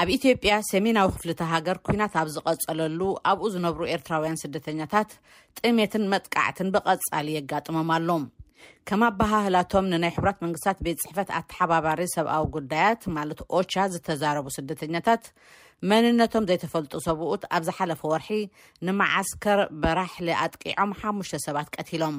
ኣብ ኢትዮጵያ ሰሜናዊ ክፍልታ ሃገር ኩናት ኣብ ዝቐጸለሉ ኣብኡ ዝነብሩ ኤርትራውያን ስደተኛታት ጥሜትን መጥቃዕትን ብቐጻሊ የጋጥሞም ኣሎ። ከም ኣበሃህላቶም ንናይ ሕቡራት መንግስታት ቤት ጽሕፈት ኣተሓባባሪ ሰብኣዊ ጉዳያት ማለት ኦቻ ዝተዛረቡ ስደተኛታት መንነቶም ዘይተፈልጡ ሰብኡት ኣብ ዝሓለፈ ወርሒ ንመዓስከር በራሕሊ ኣጥቂዖም ሓሙሽተ ሰባት ቀቲሎም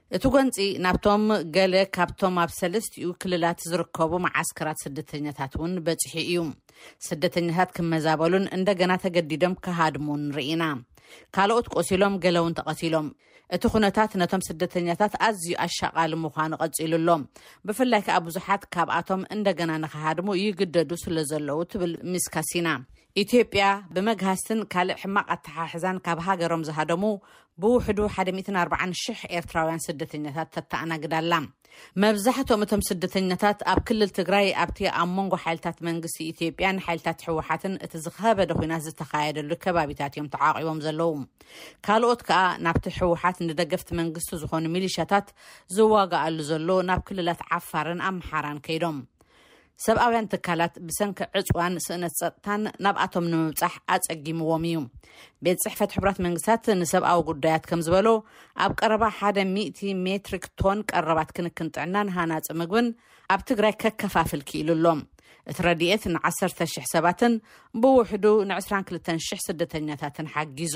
እቲ ጎንፂ ናብቶም ገለ ካብቶም ኣብ ሰለስቲኡ ክልላት ዝርከቡ መዓስከራት ስደተኛታት እውን በፂሑ እዩ። ስደተኛታት ክመዛበሉን እንደገና ተገዲዶም ክሃድሙን ርኢና። ካልኦት ቆሲሎም ገለ እውን ተቐቲሎም። እቲ ኩነታት ነቶም ስደተኛታት ኣዝዩ ኣሻቓሊ ምዃኑ ቀፂሉ ኣሎ። ብፍላይ ከዓ ብዙሓት ካብኣቶም እንደገና ንክሃድሙ ይግደዱ ስለዘለዉ ትብል ሚስ ካሲና። ኢትዮጵያ፣ ብመግሃስትን ካልእ ሕማቕ ኣተሓሕዛን ካብ ሃገሮም ዝሃደሙ ብውሕዱ ሓደ ሚእትን ኣርባዓን ሽሕ ኤርትራውያን ስደተኛታት ተተኣናግድ ኣላ። መብዛሕትኦም እቶም ስደተኛታት ኣብ ክልል ትግራይ ኣብቲ ኣብ መንጎ ሓይልታት መንግስቲ ኢትዮጵያን ሓይልታት ህወሓትን እቲ ዝኸበደ ኹናት ዝተኻየደሉ ከባቢታት እዮም ተዓቚቦም ዘለዉ። ካልኦት ከኣ ናብቲ ህወሓት ንደገፍቲ መንግስቲ ዝኾኑ ሚሊሻታት ዝዋግኣሉ ዘሎ ናብ ክልላት ዓፋርን ኣምሓራን ከይዶም ሰብኣውያን ትካላት ብሰንኪ ዕፅዋን ስእነት ፀጥታን ናብኣቶም ንምብፃሕ ኣፀጊምዎም እዩ። ቤት ፅሕፈት ሕቡራት መንግስታት ንሰብኣዊ ጉዳያት ከም ዝበሎ ኣብ ቀረባ ሓደ ሚእቲ ሜትሪክ ቶን ቀረባት ክንክን ጥዕናን ሃናፂ ምግብን ኣብ ትግራይ ከከፋፍል ክኢሉ ኣሎ። እቲ ረድኤት ን10 ሽሕ ሰባትን ብውሕዱ ን22 ሽሕ ስደተኛታትን ሓጊዙ።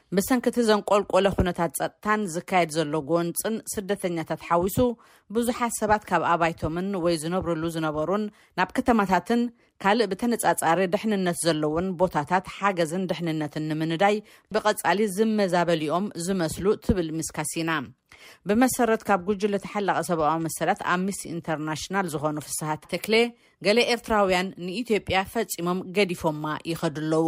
ብሰንኪ እቲ ዘንቆልቆለ ኩነታት ጸጥታን ዝካየድ ዘሎ ጎንጽን ስደተኛታት ሓዊሱ ብዙሓት ሰባት ካብ ኣባይቶምን ወይ ዝነብርሉ ዝነበሩን ናብ ከተማታትን ካልእ ብተነጻጻሪ ድሕንነት ዘለዎን ቦታታት ሓገዝን ድሕንነትን ንምንዳይ ብቐጻሊ ዝመዛበሉ'ዮም ዝመስሉ ትብል ሚስ ካሲና። ብመሰረት ካብ ጉጅለ ተሓላቒ ሰብኣዊ መሰላት ኣምኒስቲ ኢንተርናሽናል ዝኾኑ ፍስሃ ተክሌ ገለ ኤርትራውያን ንኢትዮጵያ ፈጺሞም ገዲፎማ ይኸዱ ኣለዉ።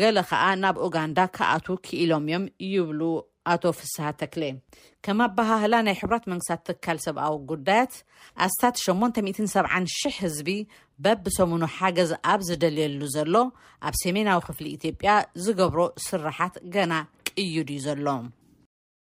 ገለ ከኣ ናብ ኡጋንዳ ክኣትዉ ክኢሎም እዮም ይብሉ ኣቶ ፍስሃ ተክሌ። ከም ኣበሃህላ ናይ ሕቡራት መንግስታት ትካል ሰብኣዊ ጉዳያት፣ ኣስታት ሸሞንተ ሚእትን ሰብዓን ሽሕ ህዝቢ በብሰሙኑ ሓገዝ ኣብ ዝደልየሉ ዘሎ ኣብ ሰሜናዊ ክፍሊ ኢትዮጵያ ዝገብሮ ስርሓት ገና ቅዩድ እዩ ዘሎ።